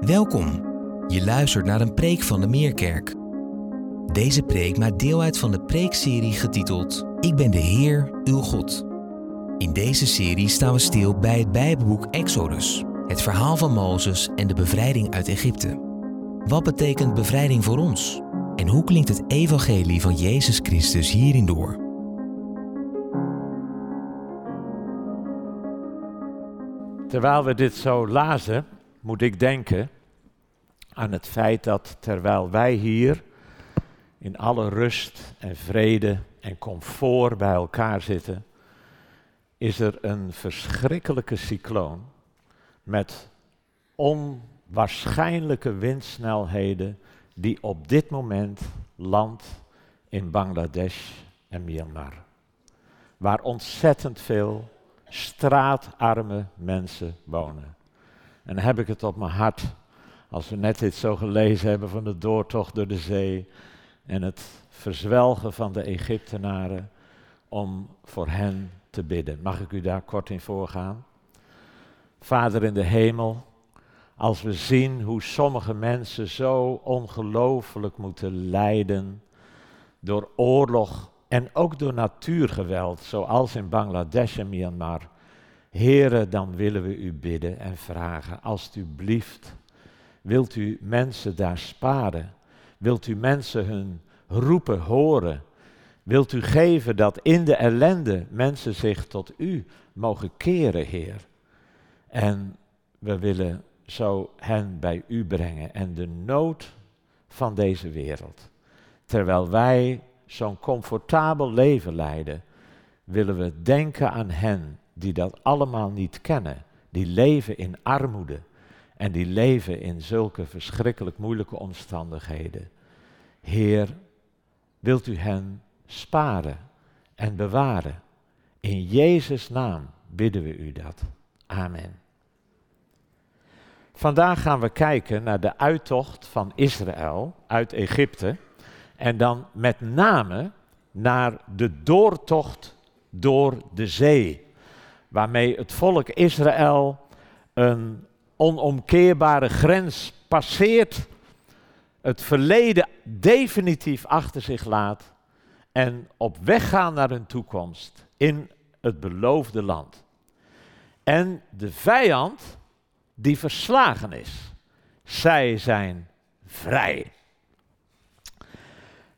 Welkom. Je luistert naar een preek van de Meerkerk. Deze preek maakt deel uit van de preekserie getiteld Ik ben de Heer, uw God. In deze serie staan we stil bij het Bijbelboek Exodus, het verhaal van Mozes en de bevrijding uit Egypte. Wat betekent bevrijding voor ons? En hoe klinkt het evangelie van Jezus Christus hierin door? Terwijl we dit zo lazen, moet ik denken aan het feit dat terwijl wij hier in alle rust en vrede en comfort bij elkaar zitten, is er een verschrikkelijke cycloon met onwaarschijnlijke windsnelheden die op dit moment landt in Bangladesh en Myanmar. Waar ontzettend veel straatarme mensen wonen. En heb ik het op mijn hart als we net dit zo gelezen hebben van de doortocht door de zee en het verzwelgen van de Egyptenaren om voor hen te bidden. Mag ik u daar kort in voorgaan? Vader in de hemel, als we zien hoe sommige mensen zo ongelooflijk moeten lijden door oorlog en ook door natuurgeweld, zoals in Bangladesh en Myanmar. Heren, dan willen we u bidden en vragen, alstublieft, wilt u mensen daar sparen? Wilt u mensen hun roepen horen? Wilt u geven dat in de ellende mensen zich tot u mogen keren, Heer? En we willen zo hen bij u brengen en de nood van deze wereld. Terwijl wij zo'n comfortabel leven leiden, willen we denken aan hen die dat allemaal niet kennen, die leven in armoede en die leven in zulke verschrikkelijk moeilijke omstandigheden. Heer, wilt u hen sparen en bewaren? In Jezus' naam bidden we u dat. Amen. Vandaag gaan we kijken naar de uittocht van Israël uit Egypte en dan met name naar de doortocht door de zee, waarmee het volk Israël een onomkeerbare grens passeert, het verleden definitief achter zich laat en op weg gaan naar hun toekomst in het beloofde land. En de vijand die verslagen is, zij zijn vrij.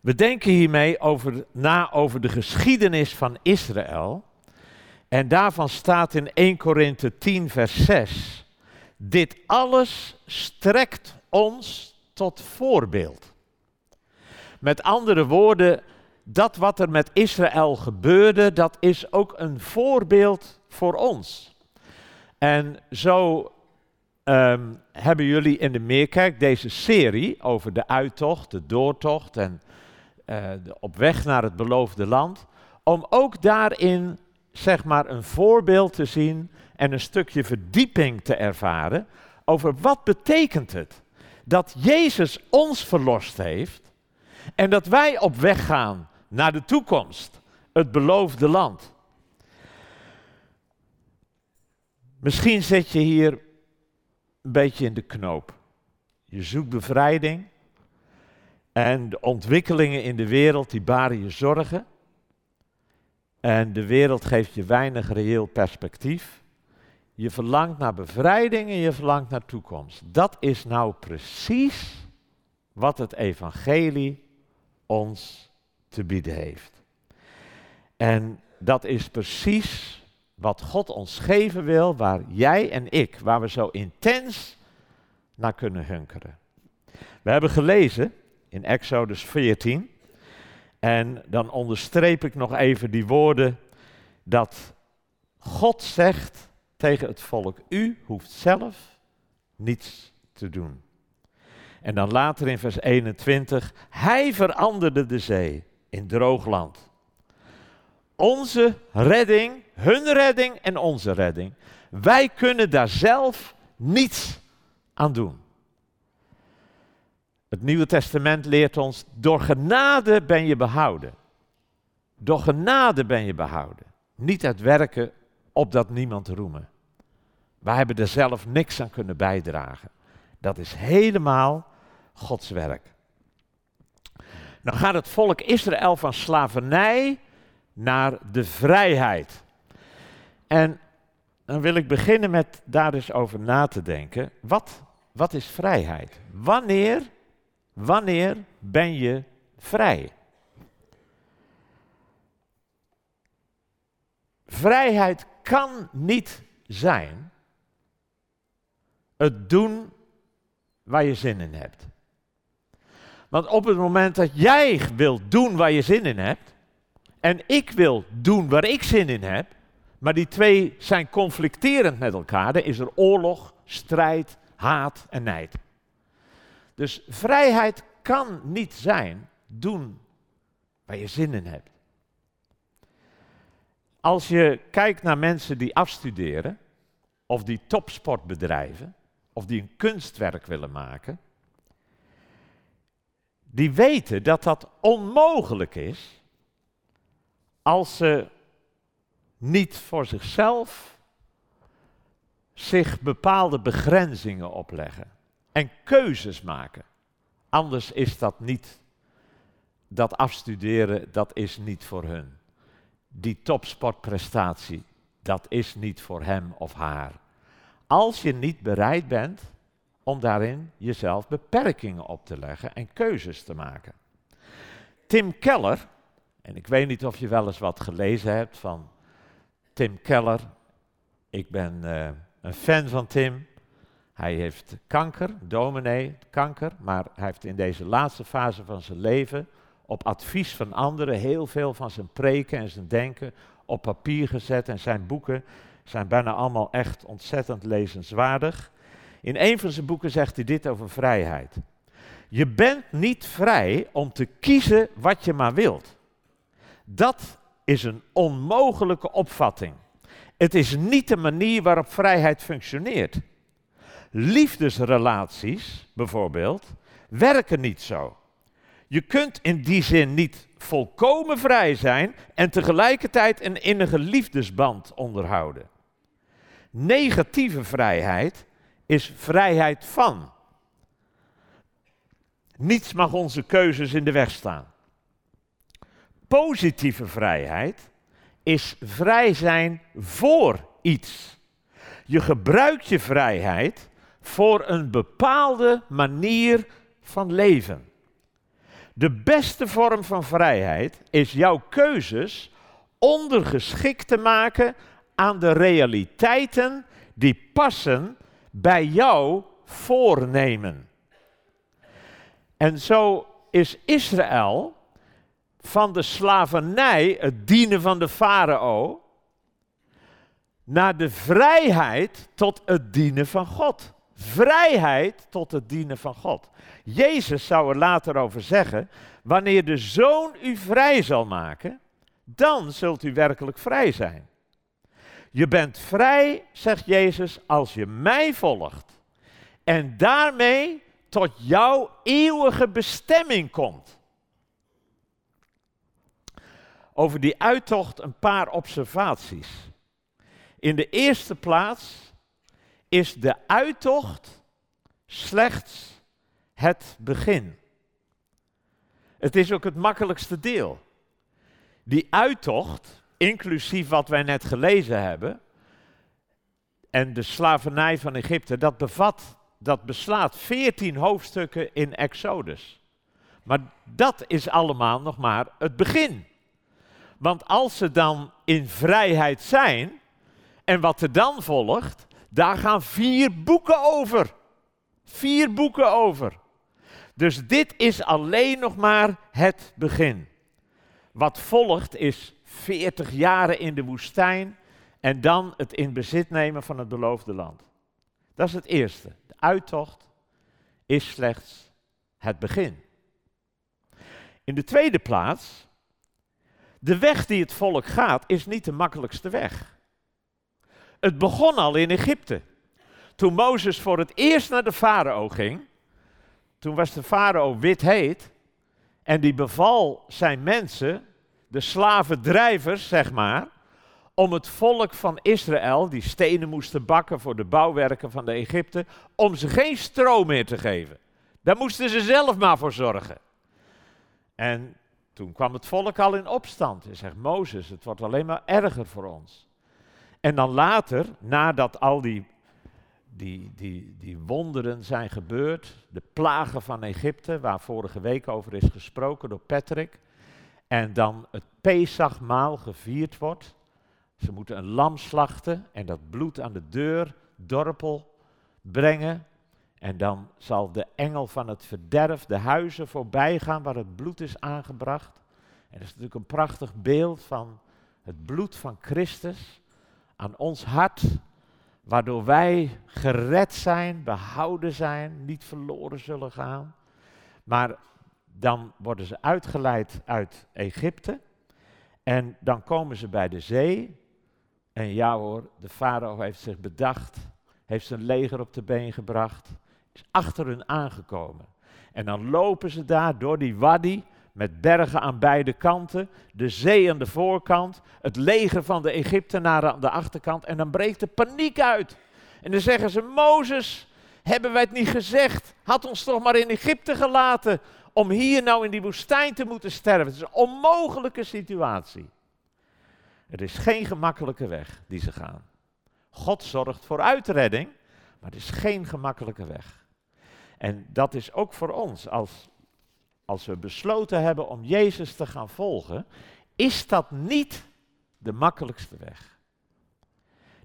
We denken hiermee over, na over de geschiedenis van Israël. En daarvan staat in 1 Korinthe 10, vers 6. Dit alles strekt ons tot voorbeeld. Met andere woorden, dat wat er met Israël gebeurde, dat is ook een voorbeeld voor ons. En zo ehm, hebben jullie in de Meerkerk deze serie over de uittocht, de doortocht en uh, op weg naar het beloofde land, om ook daarin zeg maar een voorbeeld te zien en een stukje verdieping te ervaren over wat betekent het dat Jezus ons verlost heeft en dat wij op weg gaan naar de toekomst, het beloofde land. Misschien zit je hier een beetje in de knoop. Je zoekt bevrijding, en de ontwikkelingen in de wereld die baren je zorgen. En de wereld geeft je weinig reëel perspectief. Je verlangt naar bevrijding en je verlangt naar toekomst. Dat is nou precies wat het evangelie ons te bieden heeft. En dat is precies wat God ons geven wil, waar jij en ik, waar we zo intens naar kunnen hunkeren. We hebben gelezen in Exodus 14. En dan onderstreep ik nog even die woorden dat God zegt tegen het volk, u hoeft zelf niets te doen. En dan later in vers 21, hij veranderde de zee in droog land. Onze redding, hun redding en onze redding. Wij kunnen daar zelf niets aan doen. Het Nieuwe Testament leert ons, door genade ben je behouden. Door genade ben je behouden. Niet uit werken opdat niemand roemen. Wij hebben er zelf niks aan kunnen bijdragen. Dat is helemaal Gods werk. Dan gaat het volk Israël van slavernij naar de vrijheid. En dan wil ik beginnen met daar eens over na te denken. Wat, wat is vrijheid? Wanneer, wanneer ben je vrij? Vrijheid kan niet zijn het doen waar je zin in hebt. Want op het moment dat jij wil doen waar je zin in hebt, en ik wil doen waar ik zin in heb, maar die twee zijn conflicterend met elkaar, dan is er oorlog, strijd, haat en nijd. Dus vrijheid kan niet zijn doen waar je zin in hebt. Als je kijkt naar mensen die afstuderen, of die topsport bedrijven, of die een kunstwerk willen maken, die weten dat dat onmogelijk is als ze niet voor zichzelf zich bepaalde begrenzingen opleggen en keuzes maken. Anders is dat niet, dat afstuderen, dat is niet voor hun. Die topsportprestatie, dat is niet voor hem of haar. Als je niet bereid bent om daarin jezelf beperkingen op te leggen en keuzes te maken. Tim Keller, en ik weet niet of je wel eens wat gelezen hebt van Tim Keller. Ik ben uh, een fan van Tim. Hij heeft kanker, dominee, kanker, maar hij heeft in deze laatste fase van zijn leven op advies van anderen heel veel van zijn preken en zijn denken op papier gezet en zijn boeken zijn bijna allemaal echt ontzettend lezenswaardig. In een van zijn boeken zegt hij dit over vrijheid. Je bent niet vrij om te kiezen wat je maar wilt. Dat is een onmogelijke opvatting. Het is niet de manier waarop vrijheid functioneert. Liefdesrelaties, bijvoorbeeld, werken niet zo. Je kunt in die zin niet volkomen vrij zijn en tegelijkertijd een innige liefdesband onderhouden. Negatieve vrijheid is vrijheid van. Niets mag onze keuzes in de weg staan. Positieve vrijheid is vrij zijn voor iets. Je gebruikt je vrijheid voor een bepaalde manier van leven. De beste vorm van vrijheid is jouw keuzes ondergeschikt te maken aan de realiteiten die passen bij jouw voornemen. En zo is Israël van de slavernij, het dienen van de farao, naar de vrijheid tot het dienen van God. Vrijheid tot het dienen van God. Jezus zou er later over zeggen: Wanneer de zoon u vrij zal maken, dan zult u werkelijk vrij zijn. Je bent vrij, zegt Jezus, als je mij volgt. En daarmee tot jouw eeuwige bestemming komt. Over die uittocht een paar observaties. In de eerste plaats is de uittocht slechts het begin. Het is ook het makkelijkste deel. Die uittocht inclusief wat wij net gelezen hebben, en de slavernij van Egypte, dat bevat, dat beslaat veertien hoofdstukken in Exodus. Maar dat is allemaal nog maar het begin. Want als ze dan in vrijheid zijn, en wat er dan volgt, daar gaan vier boeken over. Vier boeken over. Dus dit is alleen nog maar het begin. Wat volgt is 40 jaren in de woestijn en dan het in bezit nemen van het beloofde land. Dat is het eerste. De uittocht is slechts het begin. In de tweede plaats, de weg die het volk gaat is niet de makkelijkste weg. Het begon al in Egypte. Toen Mozes voor het eerst naar de farao ging, toen was de farao wit heet en die beval zijn mensen de slavendrijvers, zeg maar, om het volk van Israël, die stenen moesten bakken voor de bouwwerken van de Egypte, om ze geen stroom meer te geven. Daar moesten ze zelf maar voor zorgen. En toen kwam het volk al in opstand. En zegt Mozes, het wordt alleen maar erger voor ons. En dan later, nadat al die, die, die, die wonderen zijn gebeurd, de plagen van Egypte, waar vorige week over is gesproken door Patrick, en dan het Pesachmaal gevierd wordt. Ze moeten een lam slachten en dat bloed aan de deur, dorpel, brengen. En dan zal de engel van het verderf de huizen voorbij gaan waar het bloed is aangebracht. En dat is natuurlijk een prachtig beeld van het bloed van Christus aan ons hart, waardoor wij gered zijn, behouden zijn, niet verloren zullen gaan. Maar dan worden ze uitgeleid uit Egypte en dan komen ze bij de zee. En ja hoor, de farao heeft zich bedacht, heeft zijn leger op de been gebracht, is achter hun aangekomen. En dan lopen ze daar door die wadi met bergen aan beide kanten, de zee aan de voorkant, het leger van de Egyptenaren aan de achterkant en dan breekt de paniek uit. En dan zeggen ze, Mozes, hebben wij het niet gezegd? Had ons toch maar in Egypte gelaten om hier nou in die woestijn te moeten sterven. Het is een onmogelijke situatie. Er is geen gemakkelijke weg die ze gaan. God zorgt voor uitredding, maar het is geen gemakkelijke weg. En dat is ook voor ons, als, als we besloten hebben om Jezus te gaan volgen, is dat niet de makkelijkste weg.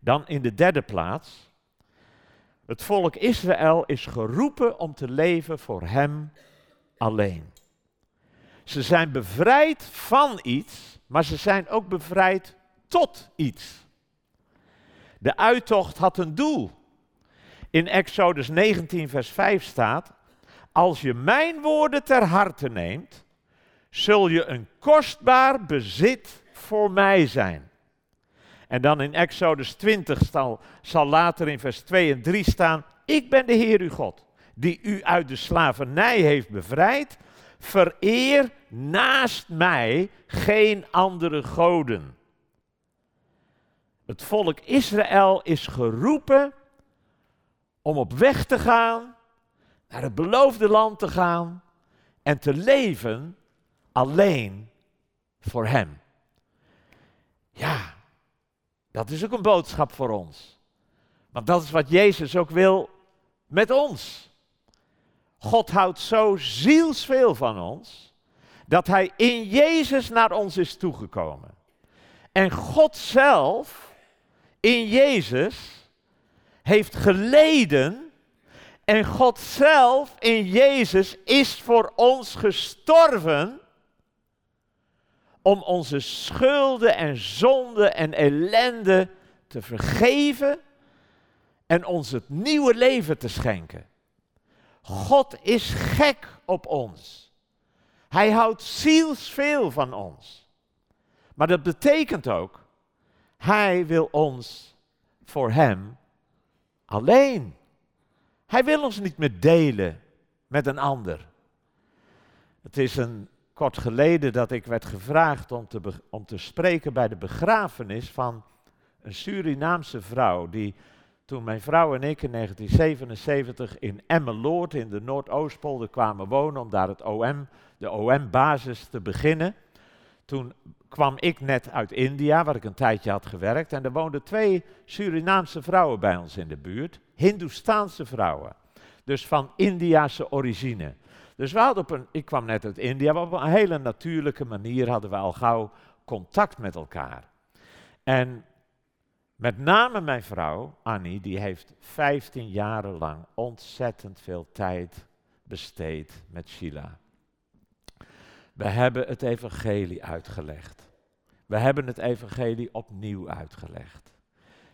Dan in de derde plaats, het volk Israël is geroepen om te leven voor Hem alleen. Ze zijn bevrijd van iets, maar ze zijn ook bevrijd tot iets. De uittocht had een doel. In Exodus 19, vers 5 staat: Als je mijn woorden ter harte neemt, zul je een kostbaar bezit voor mij zijn. En dan in Exodus 20 zal, later in vers 2 en 3 staan: Ik ben de Heer uw God, die u uit de slavernij heeft bevrijd. Vereer naast mij geen andere goden. Het volk Israël is geroepen om op weg te gaan, naar het beloofde land te gaan en te leven alleen voor Hem. Ja, dat is ook een boodschap voor ons. Want dat is wat Jezus ook wil met ons. God houdt zo zielsveel van ons, dat Hij in Jezus naar ons is toegekomen. En God zelf, in Jezus, heeft geleden. En God zelf in Jezus is voor ons gestorven om onze schulden en zonden en ellende te vergeven en ons het nieuwe leven te schenken. God is gek op ons. Hij houdt zielsveel van ons. Maar dat betekent ook, hij wil ons voor hem alleen. Hij wil ons niet meer delen met een ander. Het is een kort geleden dat ik werd gevraagd om te, om te spreken bij de begrafenis van een Surinaamse vrouw die toen mijn vrouw en ik in 1977 in Emmeloord in de Noordoostpolder kwamen wonen om daar het OM, de OM-basis te beginnen. Toen kwam ik net uit India, waar ik een tijdje had gewerkt, en er woonden twee Surinaamse vrouwen bij ons in de buurt, Hindoestaanse vrouwen, dus van Indiase origine. Dus we hadden op een, ik kwam net uit India, maar op een hele natuurlijke manier hadden we al gauw contact met elkaar. En met name mijn vrouw, Annie, die heeft 15 jaren lang ontzettend veel tijd besteed met Sheila. We hebben het evangelie uitgelegd. We hebben het evangelie opnieuw uitgelegd.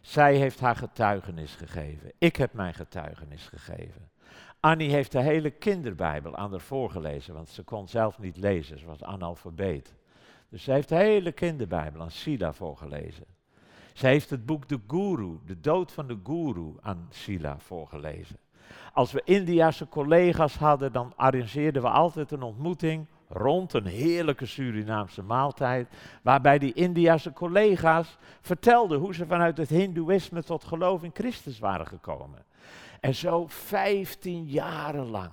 Zij heeft haar getuigenis gegeven. Ik heb mijn getuigenis gegeven. Annie heeft de hele kinderbijbel aan haar voorgelezen, want ze kon zelf niet lezen, ze was analfabeet. Dus ze heeft de hele kinderbijbel aan Sheila voorgelezen. Ze heeft het boek De Guru, de dood van de Guru, aan Sheila voorgelezen. Als we Indiase collega's hadden, dan arrangeerden we altijd een ontmoeting rond een heerlijke Surinaamse maaltijd, waarbij die Indiase collega's vertelden hoe ze vanuit het Hindoeïsme tot geloof in Christus waren gekomen. En zo 15 jaren lang.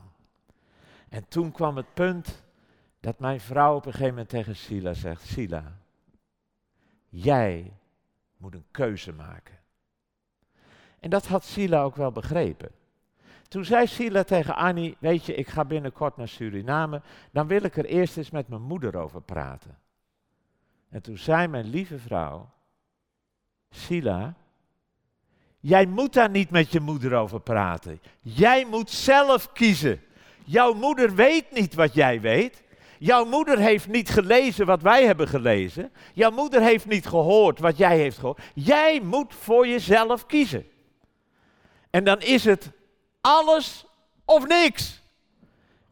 En toen kwam het punt dat mijn vrouw op een gegeven moment tegen Sila zegt: Sila, jij moet een keuze maken. En dat had Sila ook wel begrepen. Toen zei Sila tegen Annie, weet je, ik ga binnenkort naar Suriname, dan wil ik er eerst eens met mijn moeder over praten. En toen zei mijn lieve vrouw, Sila, jij moet daar niet met je moeder over praten. Jij moet zelf kiezen. Jouw moeder weet niet wat jij weet. Jouw moeder heeft niet gelezen wat wij hebben gelezen. Jouw moeder heeft niet gehoord wat jij heeft gehoord. Jij moet voor jezelf kiezen. En dan is het alles of niks.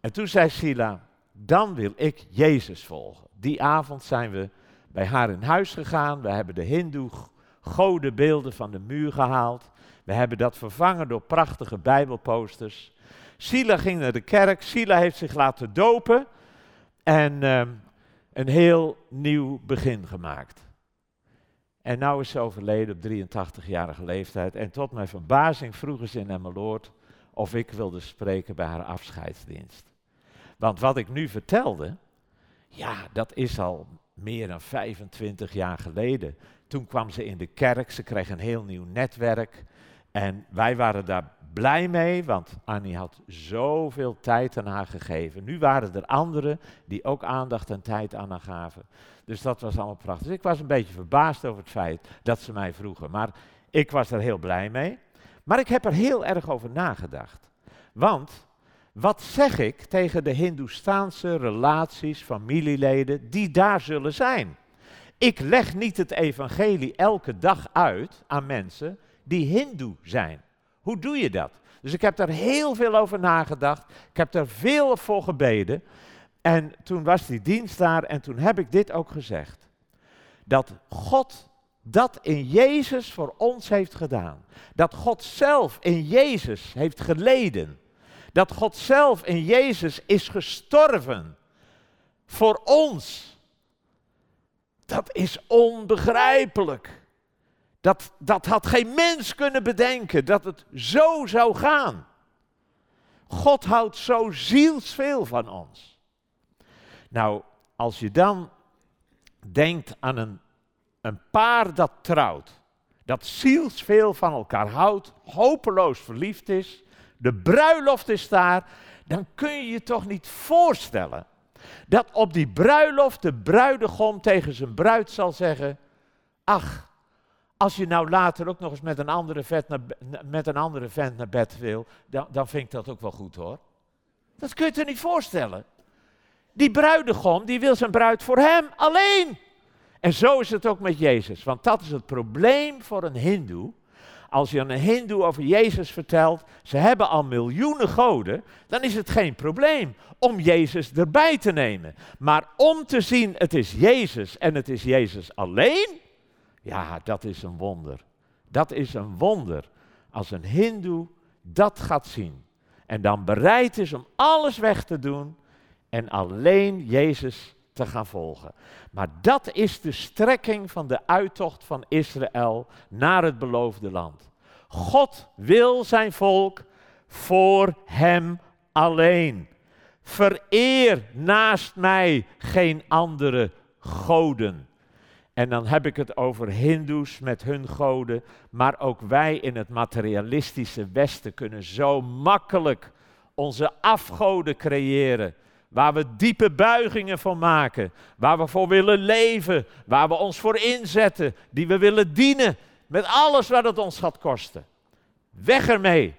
En toen zei Sila, dan wil ik Jezus volgen. Die avond zijn we bij haar in huis gegaan. We hebben de hindoe godenbeelden van de muur gehaald. We hebben dat vervangen door prachtige bijbelposters. Sila ging naar de kerk. Sila heeft zich laten dopen. En uh, een heel nieuw begin gemaakt. En nou is ze overleden op 83-jarige leeftijd. En tot mijn verbazing vroegen ze in Emmeloord of ik wilde spreken bij haar afscheidsdienst. Want wat ik nu vertelde, ja, dat is al meer dan 25 jaar geleden. Toen kwam ze in de kerk, ze kreeg een heel nieuw netwerk. En wij waren daar blij mee, want Annie had zoveel tijd aan haar gegeven. Nu waren er anderen die ook aandacht en tijd aan haar gaven. Dus dat was allemaal prachtig. Dus ik was een beetje verbaasd over het feit dat ze mij vroegen. Maar ik was er heel blij mee. Maar ik heb er heel erg over nagedacht. Want wat zeg ik tegen de Hindoestaanse relaties, familieleden die daar zullen zijn? Ik leg niet het evangelie elke dag uit aan mensen die Hindoe zijn. Hoe doe je dat? Dus ik heb daar heel veel over nagedacht. Ik heb daar veel voor gebeden. En toen was die dienst daar en toen heb ik dit ook gezegd. Dat God dat in Jezus voor ons heeft gedaan. Dat God zelf in Jezus heeft geleden. Dat God zelf in Jezus is gestorven voor ons. Dat is onbegrijpelijk. Dat, dat had geen mens kunnen bedenken dat het zo zou gaan. God houdt zo zielsveel van ons. Nou, als je dan denkt aan een, een paar dat trouwt, dat zielsveel van elkaar houdt, hopeloos verliefd is, de bruiloft is daar, dan kun je je toch niet voorstellen dat op die bruiloft de bruidegom tegen zijn bruid zal zeggen: Ach, als je nou later ook nog eens met een andere, vet naar, met een andere vent naar bed wil, dan, dan vind ik dat ook wel goed hoor. Dat kun je je niet voorstellen. Die bruidegom, die wil zijn bruid voor hem alleen. En zo is het ook met Jezus. Want dat is het probleem voor een hindoe. Als je een hindoe over Jezus vertelt, ze hebben al miljoenen goden, dan is het geen probleem om Jezus erbij te nemen. Maar om te zien, het is Jezus en het is Jezus alleen, ja, dat is een wonder. Dat is een wonder. Als een hindoe dat gaat zien en dan bereid is om alles weg te doen en alleen Jezus te gaan volgen. Maar dat is de strekking van de uittocht van Israël naar het beloofde land. God wil zijn volk voor hem alleen. Vereer naast mij geen andere goden. En dan heb ik het over Hindoes met hun goden, maar ook wij in het materialistische Westen kunnen zo makkelijk onze afgoden creëren. Waar we diepe buigingen voor maken, waar we voor willen leven, waar we ons voor inzetten, die we willen dienen, met alles wat het ons gaat kosten. Weg ermee,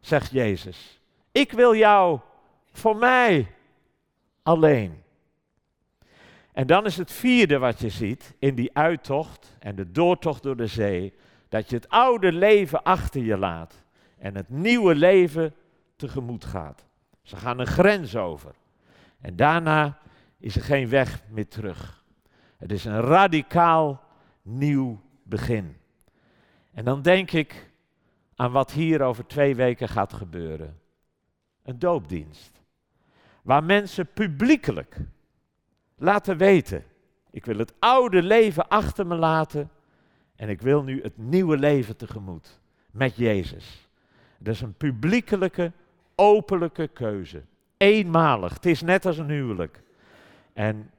zegt Jezus. Ik wil jou voor mij alleen. En dan is het vierde wat je ziet in die uittocht en de doortocht door de zee, dat je het oude leven achter je laat en het nieuwe leven tegemoet gaat. Ze gaan een grens over. En daarna is er geen weg meer terug. Het is een radicaal nieuw begin. En dan denk ik aan wat hier over twee weken gaat gebeuren. Een doopdienst. Waar mensen publiekelijk laten weten, ik wil het oude leven achter me laten en ik wil nu het nieuwe leven tegemoet met Jezus. Dat is een publiekelijke, openlijke keuze. Eenmalig. Het is net als een huwelijk. En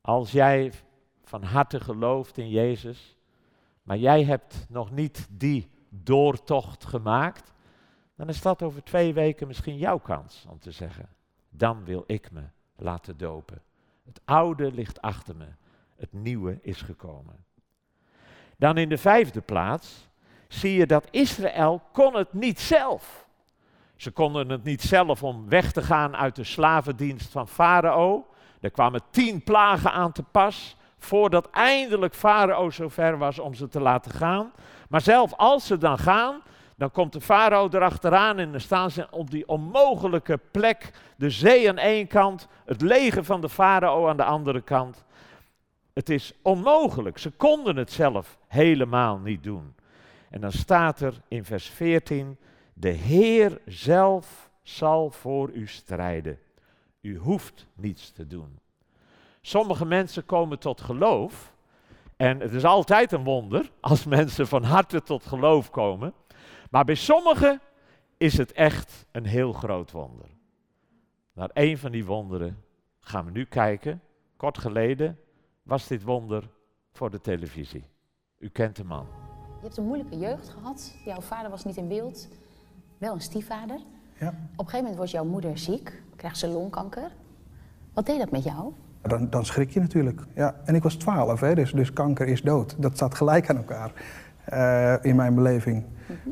als jij van harte gelooft in Jezus, maar jij hebt nog niet die doortocht gemaakt, dan is dat over twee weken misschien jouw kans om te zeggen, dan wil ik me laten dopen. Het oude ligt achter me, het nieuwe is gekomen. Dan in de vijfde plaats zie je dat Israël kon het niet zelf. Ze konden het niet zelf om weg te gaan uit de slavendienst van Farao. Er kwamen tien plagen aan te pas voordat eindelijk Farao zover was om ze te laten gaan. Maar zelf als ze dan gaan, dan komt de farao erachteraan en dan staan ze op die onmogelijke plek, de zee aan één kant, het leger van de farao aan de andere kant. Het is onmogelijk, ze konden het zelf helemaal niet doen. En dan staat er in vers 14, de Heer zelf zal voor u strijden. U hoeft niets te doen. Sommige mensen komen tot geloof. En het is altijd een wonder als mensen van harte tot geloof komen. Maar bij sommigen is het echt een heel groot wonder. Naar een van die wonderen gaan we nu kijken. Kort geleden was dit wonder voor de televisie. U kent de man. Je hebt een moeilijke jeugd gehad. Jouw vader was niet in beeld. Wel een stiefvader. Ja. Op een gegeven moment wordt jouw moeder ziek. Krijgt ze longkanker. Wat deed dat met jou? Dan, dan schrik je natuurlijk. Ja. En ik was twaalf, hè, dus, dus kanker is dood. Dat staat gelijk aan elkaar eh, in mijn beleving.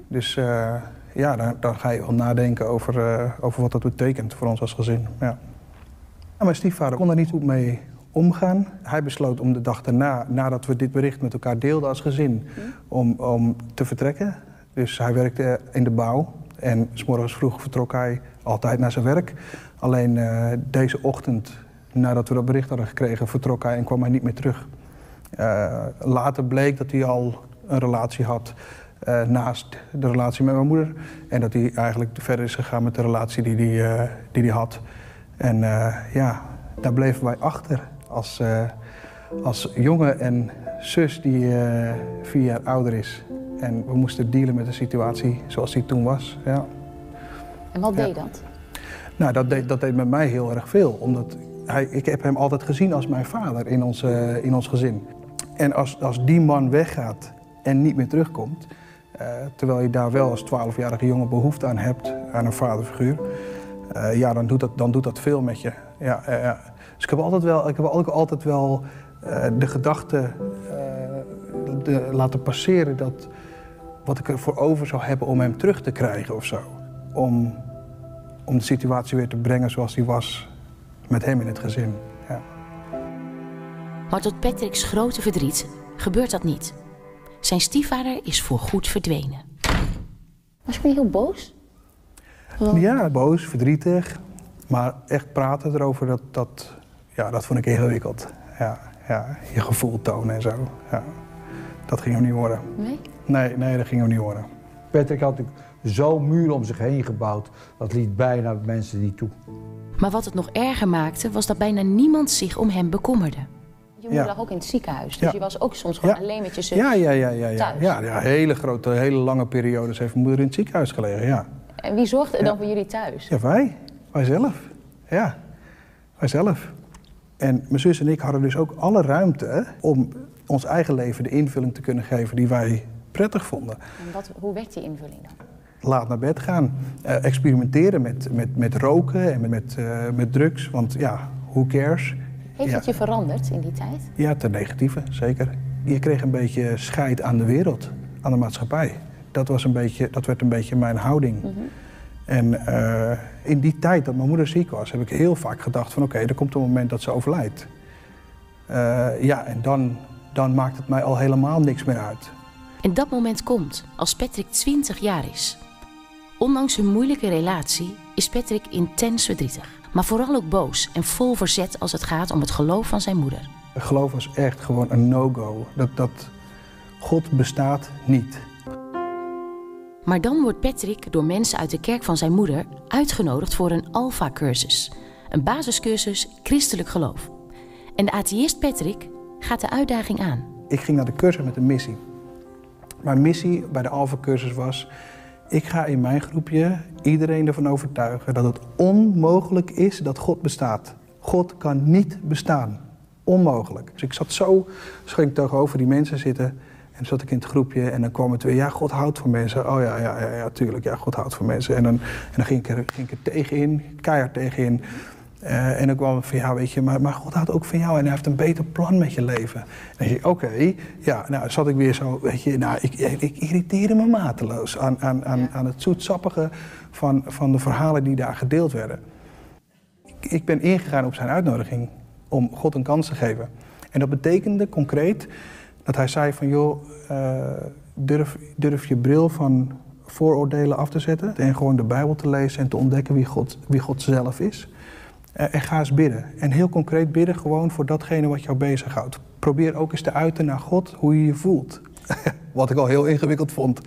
Dus eh, ja, dan, dan ga je wel nadenken over, eh, over wat dat betekent voor ons als gezin. Ja. En mijn stiefvader kon er niet goed mee omgaan. Hij besloot om de dag daarna, nadat we dit bericht met elkaar deelden als gezin, om, om te vertrekken. Dus hij werkte in de bouw en s morgens vroeg vertrok hij altijd naar zijn werk. Alleen eh, deze ochtend, nadat we dat bericht hadden gekregen, vertrok hij en kwam hij niet meer terug. Eh, later bleek dat hij al een relatie had eh, naast de relatie met mijn moeder. En dat hij eigenlijk verder is gegaan met de relatie die hij, eh, die hij had. En ja, daar bleven wij achter als, als jongen en zus die vier jaar ouder is. En we moesten dealen met de situatie zoals die toen was. Ja. En wat Ja. deed dat? Nou, dat deed, dat deed met mij heel erg veel. Omdat hij, ik heb hem altijd gezien als mijn vader in ons, eh, in ons gezin. En als, als die man weggaat en niet meer terugkomt... eh, terwijl je daar wel als 12-jarige jongen behoefte aan hebt, aan een vaderfiguur... eh, ja, dan doet, dat, dan doet dat veel met je. Ja. Dus ik heb altijd wel, ik heb ook altijd wel de gedachte de- laten passeren... dat wat ik ervoor over zou hebben om hem terug te krijgen of zo. Om, om de situatie weer te brengen zoals die was met hem in het gezin. Ja. Maar tot Patrick's grote verdriet gebeurt dat niet. Zijn stiefvader is voorgoed verdwenen. Was je niet heel boos? ja, boos, verdrietig. Maar echt praten erover, dat, dat, ja, dat vond ik ingewikkeld. Ja, ja, je gevoel tonen en zo. Ja. Dat ging hem niet worden. Nee? Nee, nee, dat ging hem niet worden. Patrick had natuurlijk zo'n muur om zich heen gebouwd. Dat liet bijna mensen niet toe. Maar wat het nog erger maakte, was dat bijna niemand zich om hem bekommerde. Je moeder Ja. lag ook in het ziekenhuis. Dus Ja. je was ook soms gewoon Ja. alleen met je zus. Ja, ja, ja, ja, ja. thuis. ja, ja hele grote, hele lange periodes heeft mijn moeder in het ziekenhuis gelegen, ja. En wie zorgde er Ja. dan voor jullie thuis? Ja, wij. Wij zelf. Ja, wij zelf. En mijn zus en ik hadden dus ook alle ruimte om ons eigen leven de invulling te kunnen geven die wij prettig vonden. En wat, hoe werd die invulling dan? Laat naar bed gaan, eh, experimenteren met, met, met roken en met, met, eh, met drugs, want ja, who cares? Heeft ja. het je veranderd in die tijd? Ja, ten negatieve, zeker. Je kreeg een beetje scheid aan de wereld, aan de maatschappij. Dat, was een beetje, dat werd een beetje mijn houding. En eh, in die tijd dat mijn moeder ziek was, heb ik heel vaak gedacht van oké, er komt een moment dat ze overlijdt. Ja, en dan, dan maakt het mij al helemaal niks meer uit. En dat moment komt als Patrick 20 jaar is. Ondanks hun moeilijke relatie is Patrick intens verdrietig. Maar vooral ook boos en vol verzet als het gaat om het geloof van zijn moeder. Geloof was echt gewoon een no-go. Dat, dat God bestaat niet. Maar dan wordt Patrick door mensen uit de kerk van zijn moeder uitgenodigd voor een Alpha-cursus. een basiscursus christelijk geloof. En de atheïst Patrick gaat de uitdaging aan. Ik ging naar de cursus met een missie. Mijn missie bij de Alpha-cursus was... ik ga in mijn groepje iedereen ervan overtuigen... dat het onmogelijk is dat God bestaat. God kan niet bestaan. Onmogelijk. Dus ik zat zo, dus ging ik tegenover die mensen zitten... en zat ik in het groepje en dan kwam het weer... ja, God houdt van mensen. Oh ja, ja, ja, ja tuurlijk, ja, God houdt van mensen. En dan, en dan ging, ik er, ging ik er tegenin, keihard tegenin... Uh, en dan kwam van, ja, weet je, maar, maar God houdt ook van jou en hij heeft een beter plan met je leven. En dan denk je, oké, ja, nou zat ik weer zo, weet je, nou, ik, ik irriteerde me mateloos aan, aan, aan, aan het zoetsappige van, van de verhalen die daar gedeeld werden. Ik, ik ben ingegaan op zijn uitnodiging om God een kans te geven. En dat betekende concreet dat hij zei van, joh, uh, durf, durf je bril van vooroordelen af te zetten en gewoon de Bijbel te lezen en te ontdekken wie God, wie God zelf is. Uh, en ga eens bidden. En heel concreet bidden gewoon voor datgene wat jou bezighoudt. Probeer ook eens te uiten naar God hoe je je voelt. wat ik al heel ingewikkeld vond.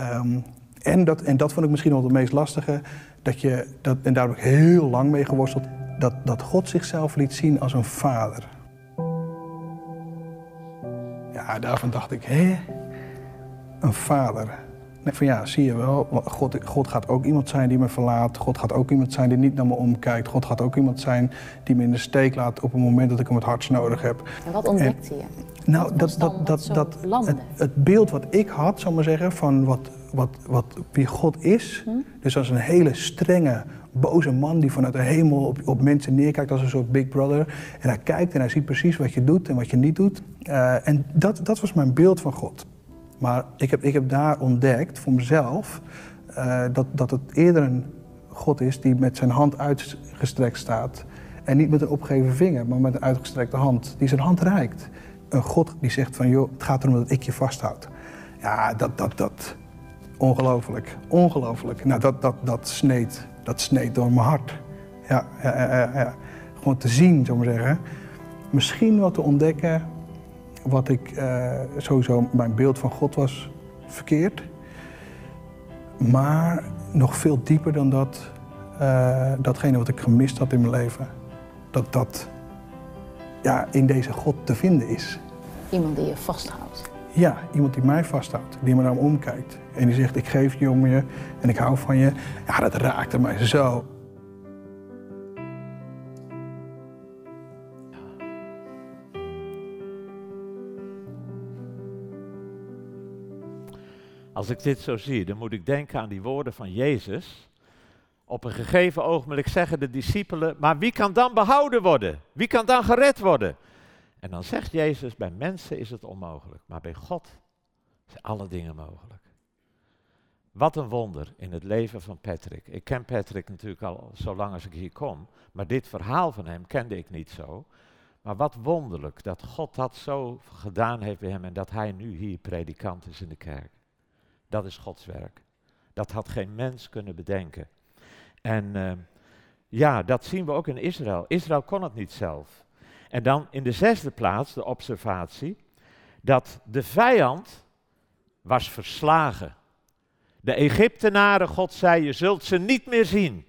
Um, en, dat, en dat vond ik misschien wel het meest lastige. Dat je, dat, en daar heb ik heel lang mee geworsteld. Dat, dat God zichzelf liet zien als een vader. Ja, daarvan dacht ik, hé? Een vader. Van ja, zie je wel, God, God gaat ook iemand zijn die me verlaat. God gaat ook iemand zijn die niet naar me omkijkt. God gaat ook iemand zijn die me in de steek laat op het moment dat ik hem het hardst nodig heb. En wat ontdekte je? Nou, dat, dat, dat, dat, het, het, beeld wat ik had, zal maar zeggen, van wat, wat, wat, wie God is. Hm? Dus als een hele strenge, boze man die vanuit de hemel op, op mensen neerkijkt als een soort big brother. En hij kijkt en hij ziet precies wat je doet en wat je niet doet. Uh, en dat, dat was mijn beeld van God. Maar ik heb, ik heb daar ontdekt voor mezelf uh, dat, dat het eerder een God is die met zijn hand uitgestrekt staat. En niet met een opgeven vinger, maar met een uitgestrekte hand. Die zijn hand reikt. Een God die zegt van, joh, het gaat erom dat ik je vasthoud. Ja, dat, dat, dat. Ongelooflijk. Ongelooflijk. Nou, dat, dat, dat, sneed, dat sneed door mijn hart. Ja, ja, ja, ja. Gewoon te zien, zou ik maar zeggen. Misschien wat te ontdekken wat ik uh, sowieso, mijn beeld van God was verkeerd. Maar nog veel dieper dan dat, uh, datgene wat ik gemist had in mijn leven, dat dat ja, in deze God te vinden is. Iemand die je vasthoudt. Ja, iemand die mij vasthoudt, die me naar me omkijkt. En die zegt, ik geef je om je en ik hou van je. Ja, dat raakte mij zo. Als ik dit zo zie, dan moet ik denken aan die woorden van Jezus. Op een gegeven ogenblik zeggen de discipelen, maar wie kan dan behouden worden? Wie kan dan gered worden? En dan zegt Jezus, bij mensen is het onmogelijk, maar bij God zijn alle dingen mogelijk. Wat een wonder in het leven van Patrick. Ik ken Patrick natuurlijk al zo lang als ik hier kom, maar dit verhaal van hem kende ik niet zo. Maar wat wonderlijk dat God dat zo gedaan heeft bij hem en dat hij nu hier predikant is in de kerk. Dat is Gods werk. Dat had geen mens kunnen bedenken. En uh, ja, dat zien we ook in Israël. Israël kon het niet zelf. En dan in de zesde plaats de observatie dat de vijand was verslagen. De Egyptenaren, God zei, je zult ze niet meer zien.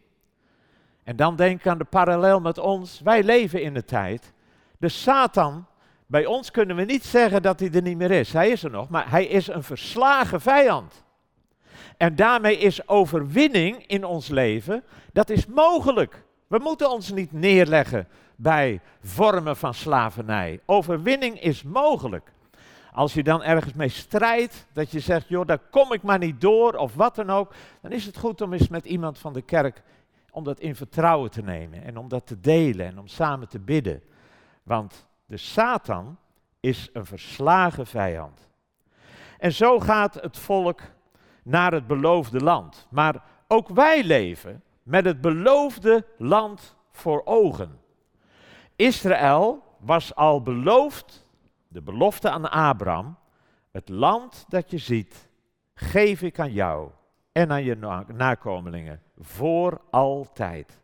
En dan denk aan de parallel met ons. Wij leven in de tijd. De Satan bij ons kunnen we niet zeggen dat hij er niet meer is. Hij is er nog, maar hij is een verslagen vijand. En daarmee is overwinning in ons leven, dat is mogelijk. We moeten ons niet neerleggen bij vormen van slavernij. Overwinning is mogelijk. Als je dan ergens mee strijdt, dat je zegt, joh, daar kom ik maar niet door, of wat dan ook, dan is het goed om eens met iemand van de kerk, om dat in vertrouwen te nemen en om dat te delen en om samen te bidden. Want de Satan is een verslagen vijand. En zo gaat het volk naar het beloofde land. Maar ook wij leven met het beloofde land voor ogen. Israël was al beloofd, de belofte aan Abraham, het land dat je ziet, geef ik aan jou en aan je nakomelingen voor altijd.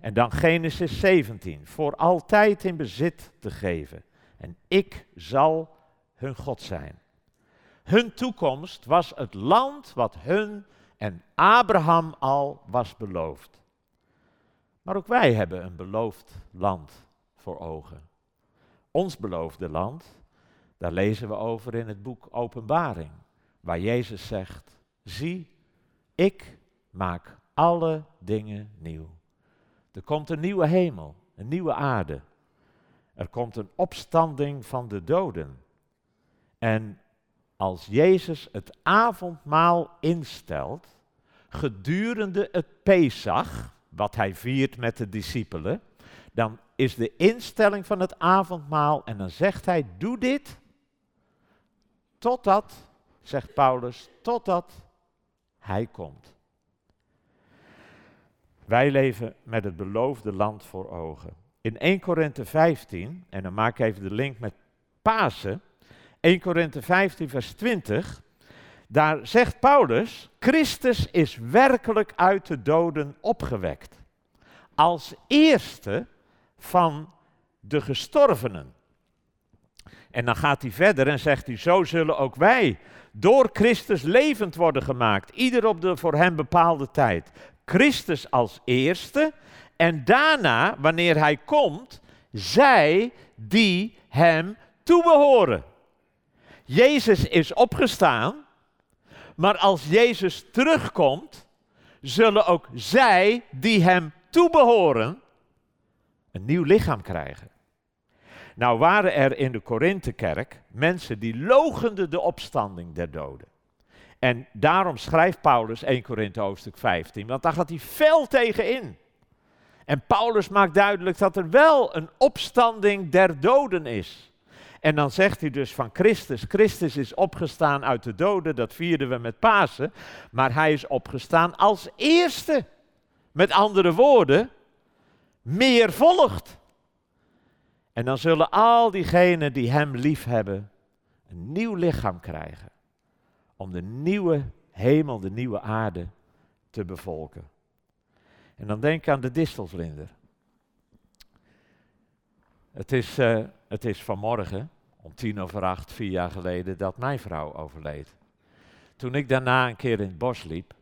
En dan Genesis 17, voor altijd in bezit te geven. En ik zal hun God zijn. Hun toekomst was het land wat hun en Abraham al was beloofd. Maar ook wij hebben een beloofd land voor ogen. Ons beloofde land, daar lezen we over in het boek Openbaring, waar Jezus zegt, zie, ik maak alle dingen nieuw. Er komt een nieuwe hemel, een nieuwe aarde. Er komt een opstanding van de doden. En als Jezus het avondmaal instelt, gedurende het Pesach, wat hij viert met de discipelen, dan is de instelling van het avondmaal en dan zegt hij, doe dit totdat, zegt Paulus, totdat hij komt. Wij leven met het beloofde land voor ogen. In 1 Korinthe 15, en dan maak ik even de link met Pasen, 1 Korinthe 15 vers 20, daar zegt Paulus, Christus is werkelijk uit de doden opgewekt. Als eerste van de gestorvenen. En dan gaat hij verder en zegt hij, zo zullen ook wij door Christus levend worden gemaakt. Ieder op de voor hem bepaalde tijd. Christus als eerste en daarna, wanneer hij komt, zij die hem toebehoren. Jezus is opgestaan, maar als Jezus terugkomt, zullen ook zij die hem toebehoren een nieuw lichaam krijgen. Nou waren er in de Korinthekerk mensen die logenden de opstanding der doden. En daarom schrijft Paulus 1 Korinthe hoofdstuk 15, want daar gaat hij fel tegen in. En Paulus maakt duidelijk dat er wel een opstanding der doden is. En dan zegt hij dus van Christus, Christus is opgestaan uit de doden, dat vierden we met Pasen, maar hij is opgestaan als eerste. Met andere woorden, meer volgt. En dan zullen al diegenen die hem lief hebben, een nieuw lichaam krijgen. Om de nieuwe hemel, de nieuwe aarde te bevolken. En dan denk aan de distelvlinder. Het is, uh, het is vanmorgen, om tien over acht, vier jaar geleden, dat mijn vrouw overleed. Toen ik daarna een keer in het bos liep,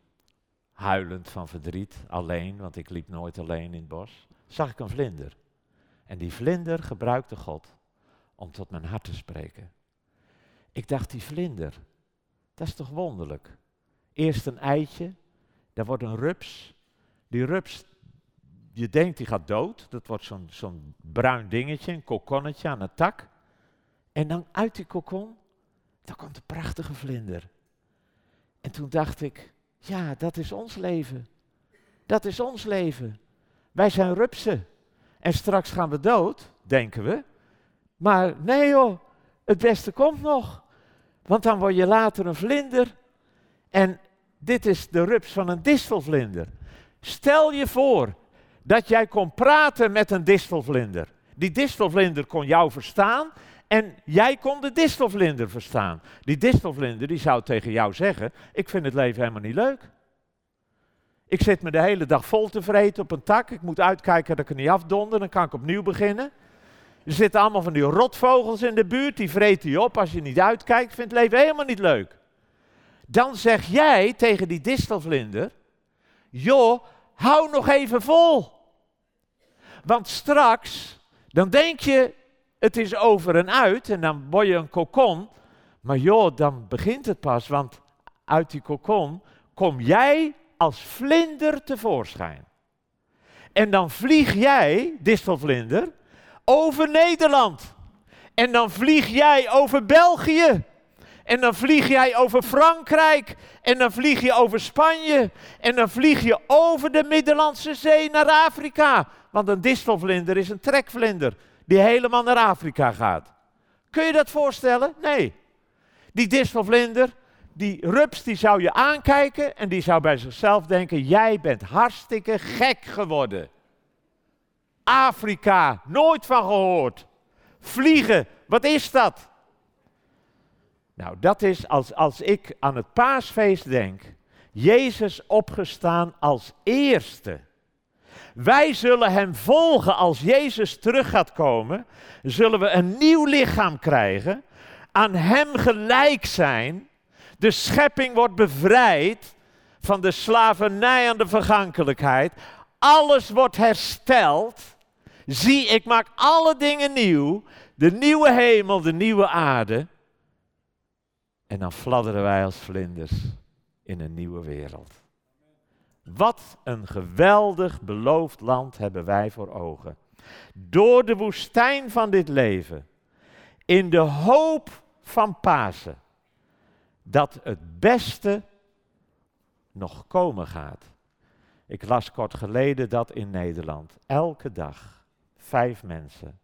huilend van verdriet, alleen, want ik liep nooit alleen in het bos, zag ik een vlinder. En die vlinder gebruikte God om tot mijn hart te spreken. Ik dacht, die vlinder, dat is toch wonderlijk. Eerst een eitje, daar wordt een rups. Die rups, je denkt die gaat dood. Dat wordt zo'n bruin dingetje, een kokonnetje aan een tak. En dan uit die kokon, dan komt een prachtige vlinder. En toen dacht ik, ja, dat is ons leven. Dat is ons leven. Wij zijn rupsen. En straks gaan we dood, denken we. Maar nee joh, het beste komt nog. Want dan word je later een vlinder. En dit is de rups van een distelvlinder. Stel je voor dat jij kon praten met een distelvlinder. Die distelvlinder kon jou verstaan en jij kon de distelvlinder verstaan. Die distelvlinder die zou tegen jou zeggen, ik vind het leven helemaal niet leuk. Ik zit me de hele dag vol te vreten op een tak. Ik moet uitkijken dat ik er niet afdonder. Dan kan ik opnieuw beginnen. Er zitten allemaal van die rotvogels in de buurt. Die vreten je op als je niet uitkijkt. Vindt het leven helemaal niet leuk. Dan zeg jij tegen die distelvlinder. Joh, hou nog even vol. Want straks, dan denk je, het is over en uit. En dan word je een kokon. Maar joh, dan begint het pas. Want uit die kokon kom jij als vlinder tevoorschijn. En dan vlieg jij, distelvlinder, over Nederland. En dan vlieg jij over België. En dan vlieg jij over Frankrijk. En dan vlieg je over Spanje. En dan vlieg je over de Middellandse Zee naar Afrika. Want een distelvlinder is een trekvlinder die helemaal naar Afrika gaat. Kun je dat voorstellen? Nee. Die distelvlinder die rups die zou je aankijken en die zou bij zichzelf denken, jij bent hartstikke gek geworden. Afrika, nooit van gehoord. Vliegen, wat is dat? Nou, dat is als, als ik aan het paasfeest denk, Jezus opgestaan als eerste. Wij zullen hem volgen als Jezus terug gaat komen. Zullen we een nieuw lichaam krijgen, aan hem gelijk zijn de schepping wordt bevrijd van de slavernij aan de vergankelijkheid. alles wordt hersteld. Zie, ik maak alle dingen nieuw. De nieuwe hemel, de nieuwe aarde. En dan fladderen wij als vlinders in een nieuwe wereld. Wat een geweldig beloofd land hebben wij voor ogen. Door de woestijn van dit leven, in de hoop van Pasen, dat het beste nog komen gaat. Ik las kort geleden dat in Nederland elke dag vijf mensen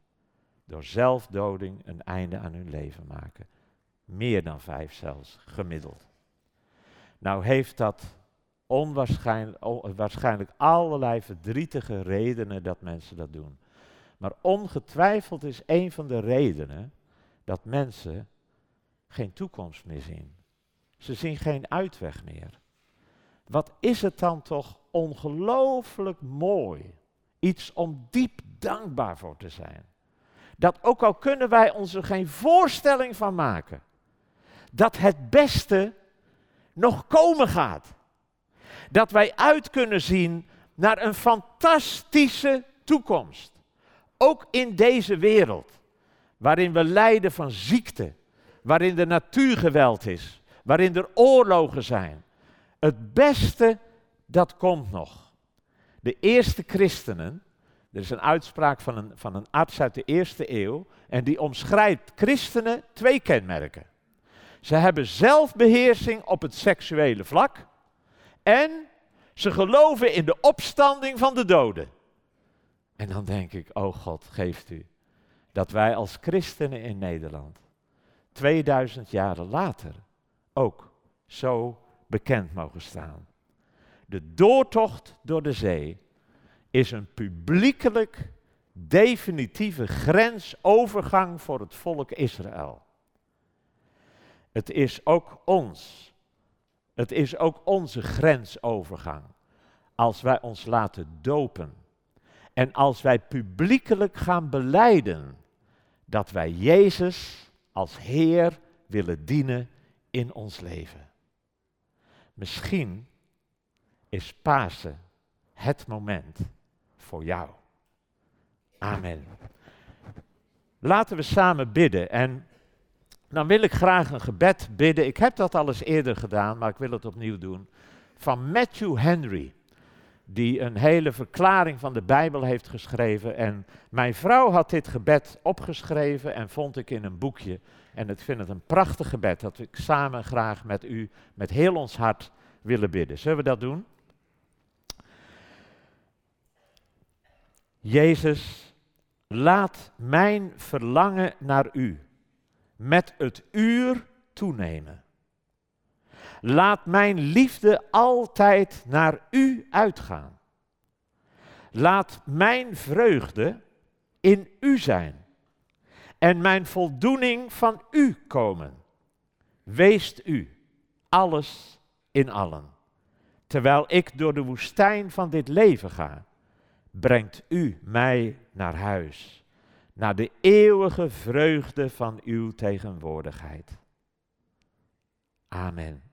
door zelfdoding een einde aan hun leven maken. Meer dan vijf zelfs, gemiddeld. Nou heeft dat onwaarschijnlijk, waarschijnlijk allerlei verdrietige redenen dat mensen dat doen. Maar ongetwijfeld is een van de redenen dat mensen geen toekomst meer zien. Ze zien geen uitweg meer. Wat is het dan toch ongelooflijk mooi. Iets om diep dankbaar voor te zijn. Dat ook al kunnen wij ons er geen voorstelling van maken, dat het beste nog komen gaat. Dat wij uit kunnen zien naar een fantastische toekomst. Ook in deze wereld, waarin we lijden van ziekte, waarin er natuurgeweld is, waarin er oorlogen zijn. Het beste, dat komt nog. De eerste christenen, er is een uitspraak van een, van een arts uit de eerste eeuw, en die omschrijft christenen twee kenmerken. Ze hebben zelfbeheersing op het seksuele vlak en ze geloven in de opstanding van de doden. En dan denk ik, oh God, geeft u dat wij als christenen in Nederland 2000 jaren later ook zo bekend mogen staan. De doortocht door de zee is een publiekelijk definitieve grensovergang voor het volk Israël. Het is ook ons. Het is ook onze grensovergang. Als wij ons laten dopen en als wij publiekelijk gaan beleiden dat wij Jezus als Heer willen dienen in ons leven. Misschien is Pasen het moment voor jou. Amen. Laten we samen bidden en dan wil ik graag een gebed bidden. Ik heb dat al eens eerder gedaan, maar ik wil het opnieuw doen. Van Matthew Henry, die een hele verklaring van de Bijbel heeft geschreven. En mijn vrouw had dit gebed opgeschreven en vond ik in een boekje. En ik vind het een prachtig gebed dat ik samen graag met u, met heel ons hart, willen bidden. Zullen we dat doen? Jezus, laat mijn verlangen naar u met het uur toenemen. Laat mijn liefde altijd naar u uitgaan. Laat mijn vreugde in u zijn en mijn voldoening van u komen. Weest u alles in allen. Terwijl ik door de woestijn van dit leven ga, brengt u mij naar huis, naar de eeuwige vreugde van uw tegenwoordigheid. Amen.